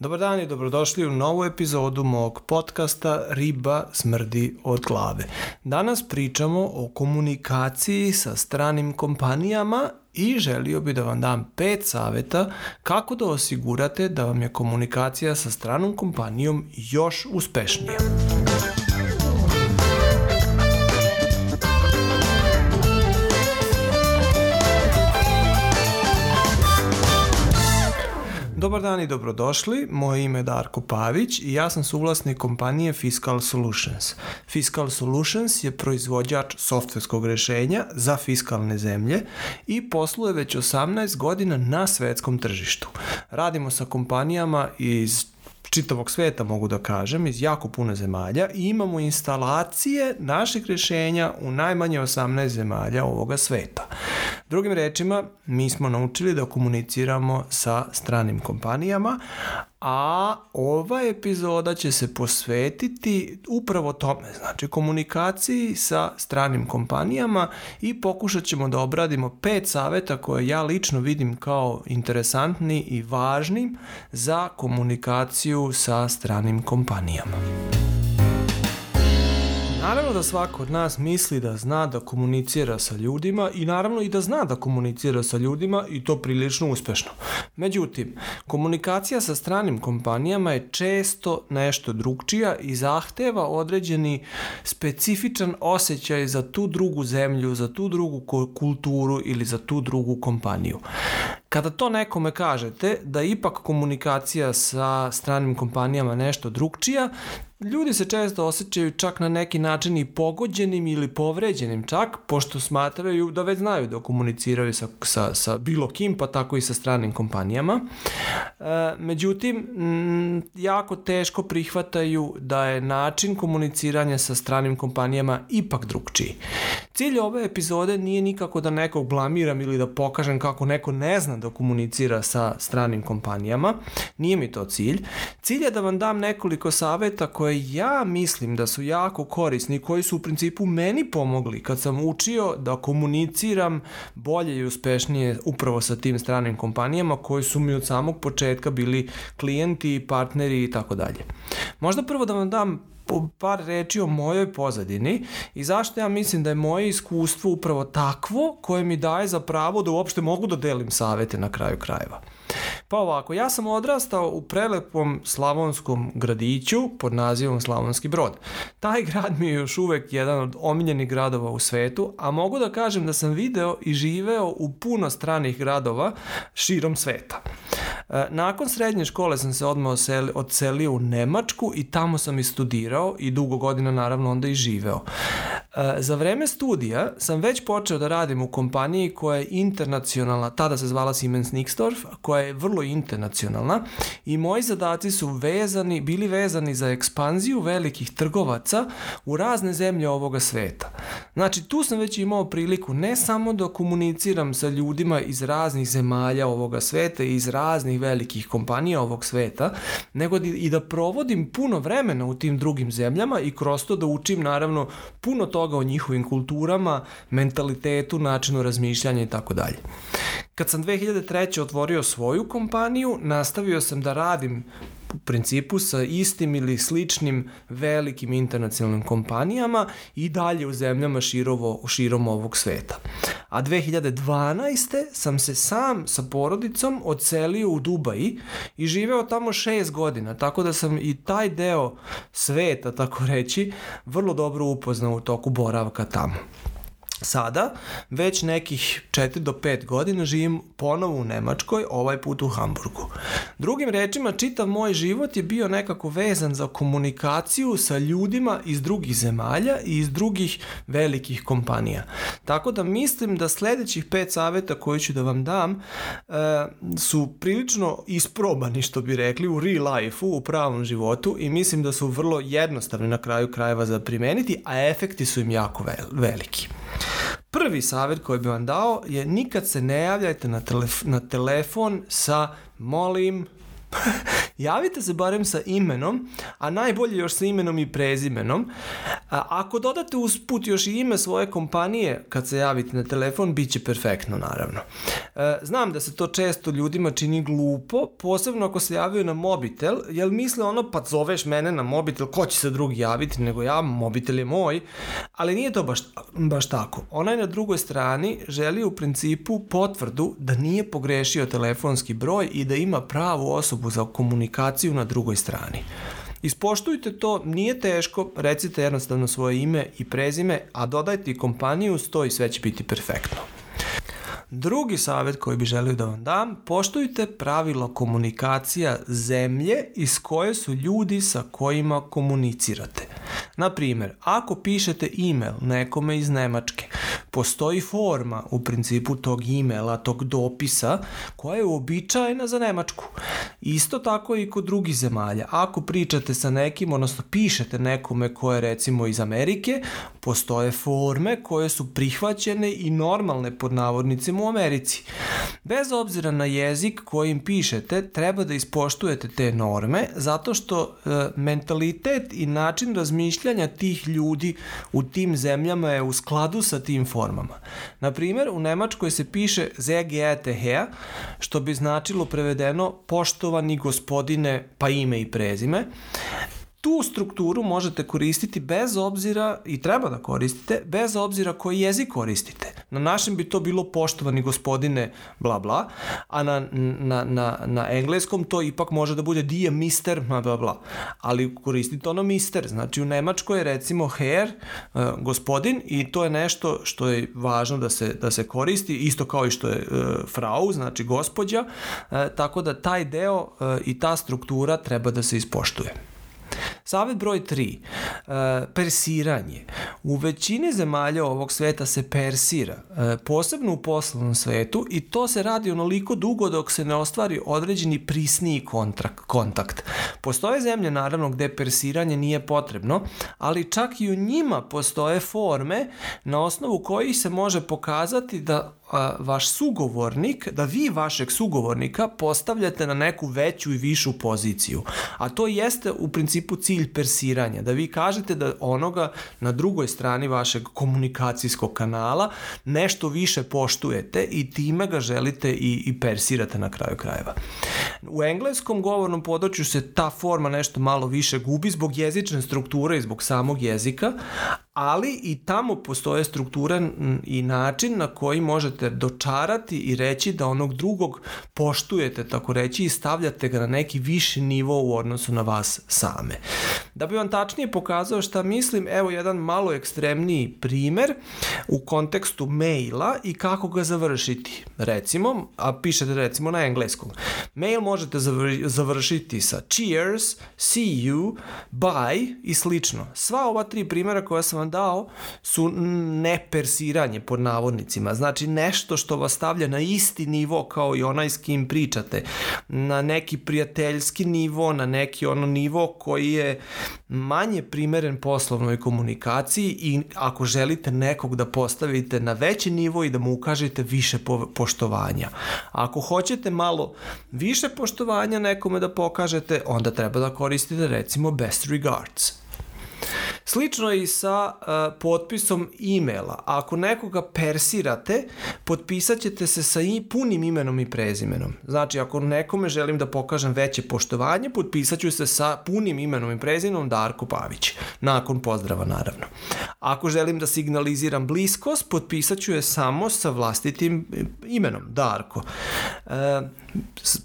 Dobar dan i dobrodošli u novu epizodu mog podcasta Riba smrdi od glave. Danas pričamo o komunikaciji sa stranim kompanijama i želio bi da vam dam pet saveta kako da osigurate da vam je komunikacija sa stranom kompanijom još uspešnija. Dobar dan i dobrodošli. Moje ime je Darko Pavić i ja sam suvlasnik kompanije Fiscal Solutions. Fiscal Solutions je proizvođač softverskog rešenja za fiskalne zemlje i posluje već 18 godina na svetskom tržištu. Radimo sa kompanijama iz čitavog sveta mogu da kažem, iz jako puno zemalja i imamo instalacije naših rešenja u najmanje 18 zemalja ovoga sveta. Drugim rečima, mi smo naučili da komuniciramo sa stranim kompanijama, a ova epizoda će se posvetiti upravo tome, znači komunikaciji sa stranim kompanijama i pokušat ćemo da obradimo pet saveta koje ja lično vidim kao interesantni i važni za komunikaciju sa stranim kompanijama. Naravno da svako od nas misli da zna da komunicira sa ljudima i naravno i da zna da komunicira sa ljudima i to prilično uspešno. Međutim, komunikacija sa stranim kompanijama je često nešto drugčija i zahteva određeni specifičan osjećaj za tu drugu zemlju, za tu drugu kulturu ili za tu drugu kompaniju. Kada to nekome kažete da ipak komunikacija sa stranim kompanijama nešto drugčija, Ljudi se često osjećaju čak na neki način i pogođenim ili povređenim čak, pošto smatraju da već znaju da komuniciraju sa, sa, sa bilo kim, pa tako i sa stranim kompanijama. E, međutim, m, jako teško prihvataju da je način komuniciranja sa stranim kompanijama ipak drugčiji. Cilj ove epizode nije nikako da nekog blamiram ili da pokažem kako neko ne zna da komunicira sa stranim kompanijama. Nije mi to cilj. Cilj je da vam dam nekoliko saveta koje ja mislim da su jako korisni, koji su u principu meni pomogli kad sam učio da komuniciram bolje i uspešnije upravo sa tim stranim kompanijama koji su mi od samog početka bili klijenti, partneri i tako dalje. Možda prvo da vam dam par reči o mojoj pozadini i zašto ja mislim da je moje iskustvo upravo takvo koje mi daje za pravo da uopšte mogu da delim savete na kraju krajeva. Pa ovako, ja sam odrastao u prelepom slavonskom gradiću pod nazivom Slavonski brod. Taj grad mi je još uvek jedan od omiljenih gradova u svetu, a mogu da kažem da sam video i živeo u puno stranih gradova širom sveta. E, nakon srednje škole sam se odmah odselio u Nemačku i tamo sam i studirao i dugo godina naravno onda i živeo. E, za vreme studija sam već počeo da radim u kompaniji koja je internacionalna, tada se zvala Siemens Nixdorf, koja je vrlo internacionalna i moji zadaci su vezani, bili vezani za ekspanziju velikih trgovaca u razne zemlje ovoga sveta. Znači, tu sam već imao priliku ne samo da komuniciram sa ljudima iz raznih zemalja ovoga sveta i iz raznih velikih kompanija ovog sveta, nego i da provodim puno vremena u tim drugim zemljama i kroz to da učim naravno puno toga o njihovim kulturama, mentalitetu, načinu razmišljanja i tako dalje. Kad sam 2003. otvorio svoju kompaniju, nastavio sam da radim u principu sa istim ili sličnim velikim internacionalnim kompanijama i dalje u zemljama širovo, širom ovog sveta. A 2012. sam se sam sa porodicom odselio u Dubaji i živeo tamo šest godina, tako da sam i taj deo sveta, tako reći, vrlo dobro upoznao u toku boravka tamo. Sada, već nekih 4 do 5 godina živim ponovo u Nemačkoj, ovaj put u Hamburgu. Drugim rečima, čitav moj život je bio nekako vezan za komunikaciju sa ljudima iz drugih zemalja i iz drugih velikih kompanija. Tako da mislim da sledećih pet saveta koje ću da vam dam e, su prilično isprobani, što bi rekli, u real life-u, u pravom životu i mislim da su vrlo jednostavni na kraju krajeva za primeniti, a efekti su im jako veliki. Prvi savjet koji bi vam dao je nikad se ne javljajte na, telef na telefon sa molim javite se barem sa imenom, a najbolje još sa imenom i prezimenom. A, ako dodate usput još i ime svoje kompanije kad se javite na telefon, bit će perfektno naravno. E, znam da se to često ljudima čini glupo, posebno ako se javaju na mobitel, jer misle ono pa zoveš mene na mobitel, ko će se drugi javiti nego ja, mobitel je moj, ali nije to baš, baš tako. Onaj na drugoj strani želi u principu potvrdu da nije pogrešio telefonski broj i da ima pravu osobu za komunikaciju na drugoj strani. Ispoštujte to, nije teško, recite jednostavno svoje ime i prezime, a dodajte i kompaniju, sto i sve će biti perfektno. Drugi savjet koji bi želio da vam dam, poštujte pravilo komunikacija zemlje iz koje su ljudi sa kojima komunicirate. Na primjer, ako pišete e-mail nekome iz Nemačke, postoji forma u principu tog e-maila, tog dopisa koja je uobičajena za Nemačku. Isto tako i kod drugih zemalja. Ako pričate sa nekim, odnosno pišete nekome ko je recimo iz Amerike, postoje forme koje su prihvaćene i normalne pod navodnicima u Americi. Bez obzira na jezik kojim pišete, treba da ispoštujete te norme, zato što e, mentalitet i način razmišljanja tih ljudi u tim zemljama je u skladu sa tim formama. Na primjer, u Nemačkoj se piše ZGET Herr, što bi značilo prevedeno poštovani gospodine pa ime i prezime, tu strukturu možete koristiti bez obzira, i treba da koristite, bez obzira koji jezik koristite. Na našem bi to bilo poštovani gospodine bla bla, a na, na, na, na engleskom to ipak može da bude dear mister bla bla bla. Ali koristite ono mister, znači u Nemačkoj je recimo herr, uh, gospodin i to je nešto što je važno da se, da se koristi, isto kao i što je uh, frau, znači gospođa, uh, tako da taj deo i ta struktura treba da se ispoštuje. Savet broj 3. E, persiranje. U većini zemalja ovog sveta se persira, e, posebno u poslovnom svetu i to se radi onoliko dugo dok se ne ostvari određeni prisniji kontrakt, kontakt. Postoje zemlje naravno gde persiranje nije potrebno, ali čak i u njima postoje forme na osnovu kojih se može pokazati da vaš sugovornik, da vi vašeg sugovornika postavljate na neku veću i višu poziciju. A to jeste u principu cilj persiranja, da vi kažete da onoga na drugoj strani vašeg komunikacijskog kanala nešto više poštujete i time ga želite i, i persirate na kraju krajeva. U engleskom govornom području se ta forma nešto malo više gubi zbog jezične strukture i zbog samog jezika, ali i tamo postoje struktura i način na koji možete dočarati i reći da onog drugog poštujete, tako reći, i stavljate ga na neki viši nivo u odnosu na vas same. Da bi vam tačnije pokazao šta mislim, evo jedan malo ekstremniji primer u kontekstu maila i kako ga završiti. Recimo, a pišete recimo na engleskom. Mail možete završiti sa cheers, see you, bye i slično. Sva ova tri primjera koja sam vam dao su nepersiranje pod navodnicima. Znači nešto što vas stavlja na isti nivo kao i onaj s kim pričate. Na neki prijateljski nivo, na neki ono nivo koji je manje primeren poslovnoj komunikaciji i ako želite nekog da postavite na veći nivo i da mu ukažete više po, poštovanja. Ako hoćete malo više poštovanja nekome da pokažete, onda treba da koristite recimo best regards. Slično je i sa uh, potpisom e-maila. Ako nekoga persirate, potpisat ćete se sa i punim imenom i prezimenom. Znači, ako nekome želim da pokažem veće poštovanje, potpisat ću se sa punim imenom i prezimenom Darko Pavić. Nakon pozdrava, naravno. Ako želim da signaliziram bliskost, potpisat ću je samo sa vlastitim imenom, Darko. Uh,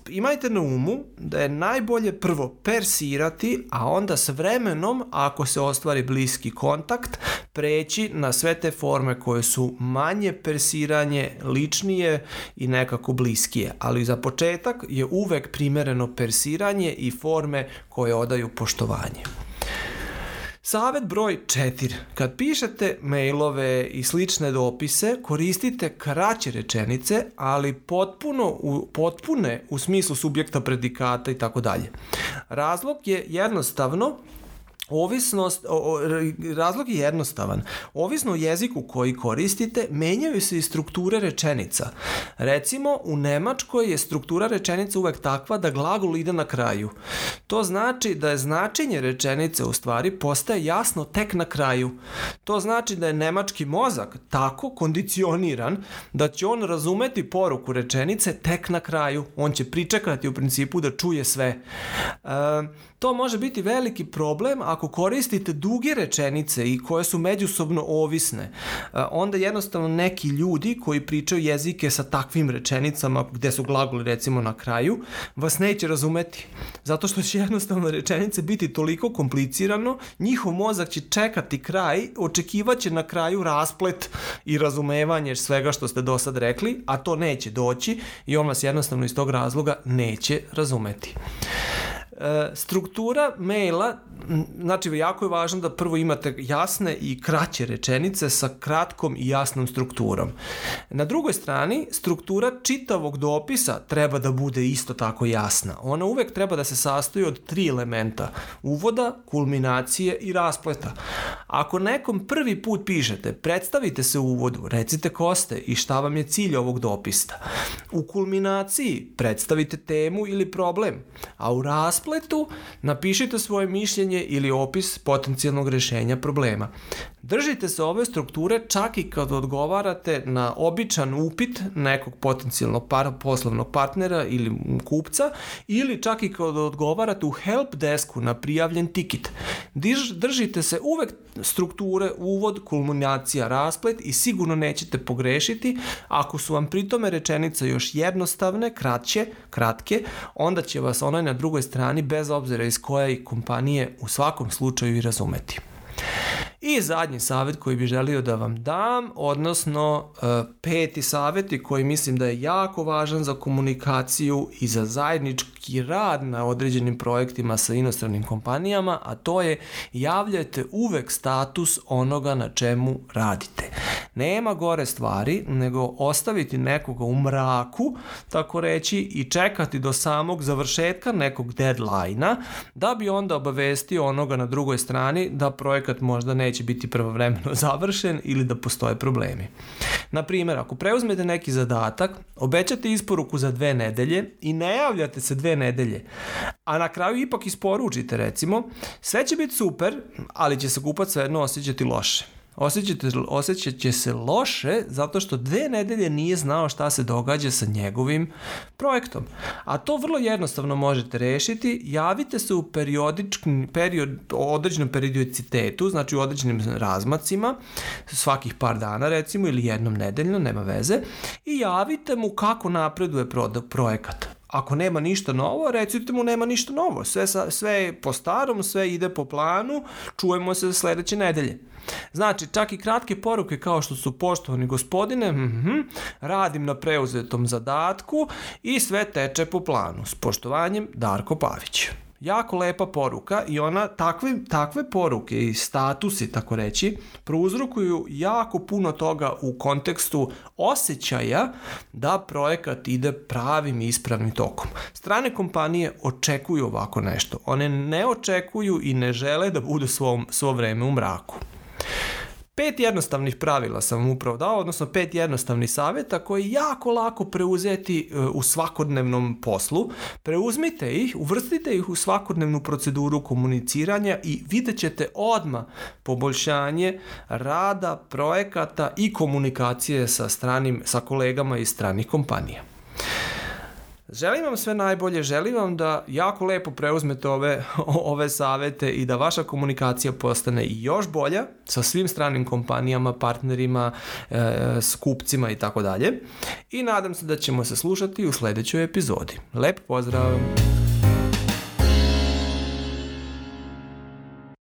imajte na umu da je najbolje prvo persirati, a onda s vremenom, ako se ostvari bliski kontakt, preći na sve te forme koje su manje persiranje, ličnije i nekako bliskije. Ali za početak je uvek primereno persiranje i forme koje odaju poštovanje. Savet broj 4. Kad pišete mailove i slične dopise, koristite kraće rečenice, ali potpuno u, potpune u smislu subjekta, predikata i tako dalje. Razlog je jednostavno Ovisnost, o, razlog je jednostavan. Ovisno o jeziku koji koristite, menjaju se i strukture rečenica. Recimo, u Nemačkoj je struktura rečenica uvek takva da glagol ide na kraju. To znači da je značenje rečenice u stvari postaje jasno tek na kraju. To znači da je nemački mozak tako kondicioniran da će on razumeti poruku rečenice tek na kraju. On će pričekati u principu da čuje sve. E, to može biti veliki problem koristite duge rečenice i koje su međusobno ovisne. E, onda jednostavno neki ljudi koji pričaju jezike sa takvim rečenicama gde su glagoli recimo na kraju, vas neće razumeti. Zato što će jednostavno rečenice biti toliko komplicirano, njihov mozak će čekati kraj, očekivaće na kraju rasplet i razumevanje svega što ste do sad rekli, a to neće doći i on vas jednostavno iz tog razloga neće razumeti. E, struktura maila, znači jako je važno da prvo imate jasne i kraće rečenice sa kratkom i jasnom strukturom. Na drugoj strani, struktura čitavog dopisa treba da bude isto tako jasna. Ona uvek treba da se sastoji od tri elementa. Uvoda, kulminacije i raspleta. Ako nekom prvi put pišete, predstavite se u uvodu, recite ko ste i šta vam je cilj ovog dopista. U kulminaciji predstavite temu ili problem, a u raspletu napišite svoje mišljenje ili opis potencijalnog rešenja problema. Držite se ove strukture čak i kad odgovarate na običan upit nekog potencijalnog par, poslovnog partnera ili kupca ili čak i kad odgovarate u help desku na prijavljen tiket. Drž, držite se uvek strukture uvod, kulminacija, rasplet i sigurno nećete pogrešiti. Ako su vam pritome rečenice još jednostavne, kraće, kratke, onda će vas onaj na drugoj strani bez obzira iz koje kompanije u svakom slučaju i razumeti. I zadnji savjet koji bih želio da vam dam, odnosno e, peti savjet i koji mislim da je jako važan za komunikaciju i za zajednički rad na određenim projektima sa inostranim kompanijama, a to je javljajte uvek status onoga na čemu radite. Nema gore stvari nego ostaviti nekoga u mraku, tako reći, i čekati do samog završetka nekog deadline-a, da bi onda obavestio onoga na drugoj strani da projekat možda neće biti pravovremeno završen ili da postoje problemi. Na primjer, ako preuzmete neki zadatak, obećate isporuku za dve nedelje i ne javljate se dve nedelje, a na kraju ipak isporučite recimo, sve će biti super, ali će se kupac svejedno osjećati loše. Osjećate, osjećat će se loše zato što dve nedelje nije znao šta se događa sa njegovim projektom. A to vrlo jednostavno možete rešiti. Javite se u period, određenom periodicitetu, znači u određenim razmacima, svakih par dana recimo ili jednom nedeljno, nema veze, i javite mu kako napreduje projekat. Ako nema ništa novo, recite mu nema ništa novo. Sve, sve je po starom, sve ide po planu, čujemo se sledeće nedelje. Znači, čak i kratke poruke kao što su poštovani gospodine, mm -hmm, radim na preuzetom zadatku i sve teče po planu. S poštovanjem, Darko Pavić jako lepa poruka i ona takve, takve poruke i statusi, tako reći, prouzrokuju jako puno toga u kontekstu osjećaja da projekat ide pravim i ispravnim tokom. Strane kompanije očekuju ovako nešto. One ne očekuju i ne žele da budu svo, svo vreme u mraku. Pet jednostavnih pravila sam vam upravo dao, odnosno pet jednostavnih savjeta koji je jako lako preuzeti e, u svakodnevnom poslu. Preuzmite ih, uvrstite ih u svakodnevnu proceduru komuniciranja i vidjet ćete odma poboljšanje rada, projekata i komunikacije sa stranim, sa kolegama iz stranih kompanija. Želim vam sve najbolje, želim vam da jako lepo preuzmete ove, ove savete i da vaša komunikacija postane još bolja sa svim stranim kompanijama, partnerima, e, s kupcima i tako dalje. I nadam se da ćemo se slušati u sledećoj epizodi. Lep pozdrav!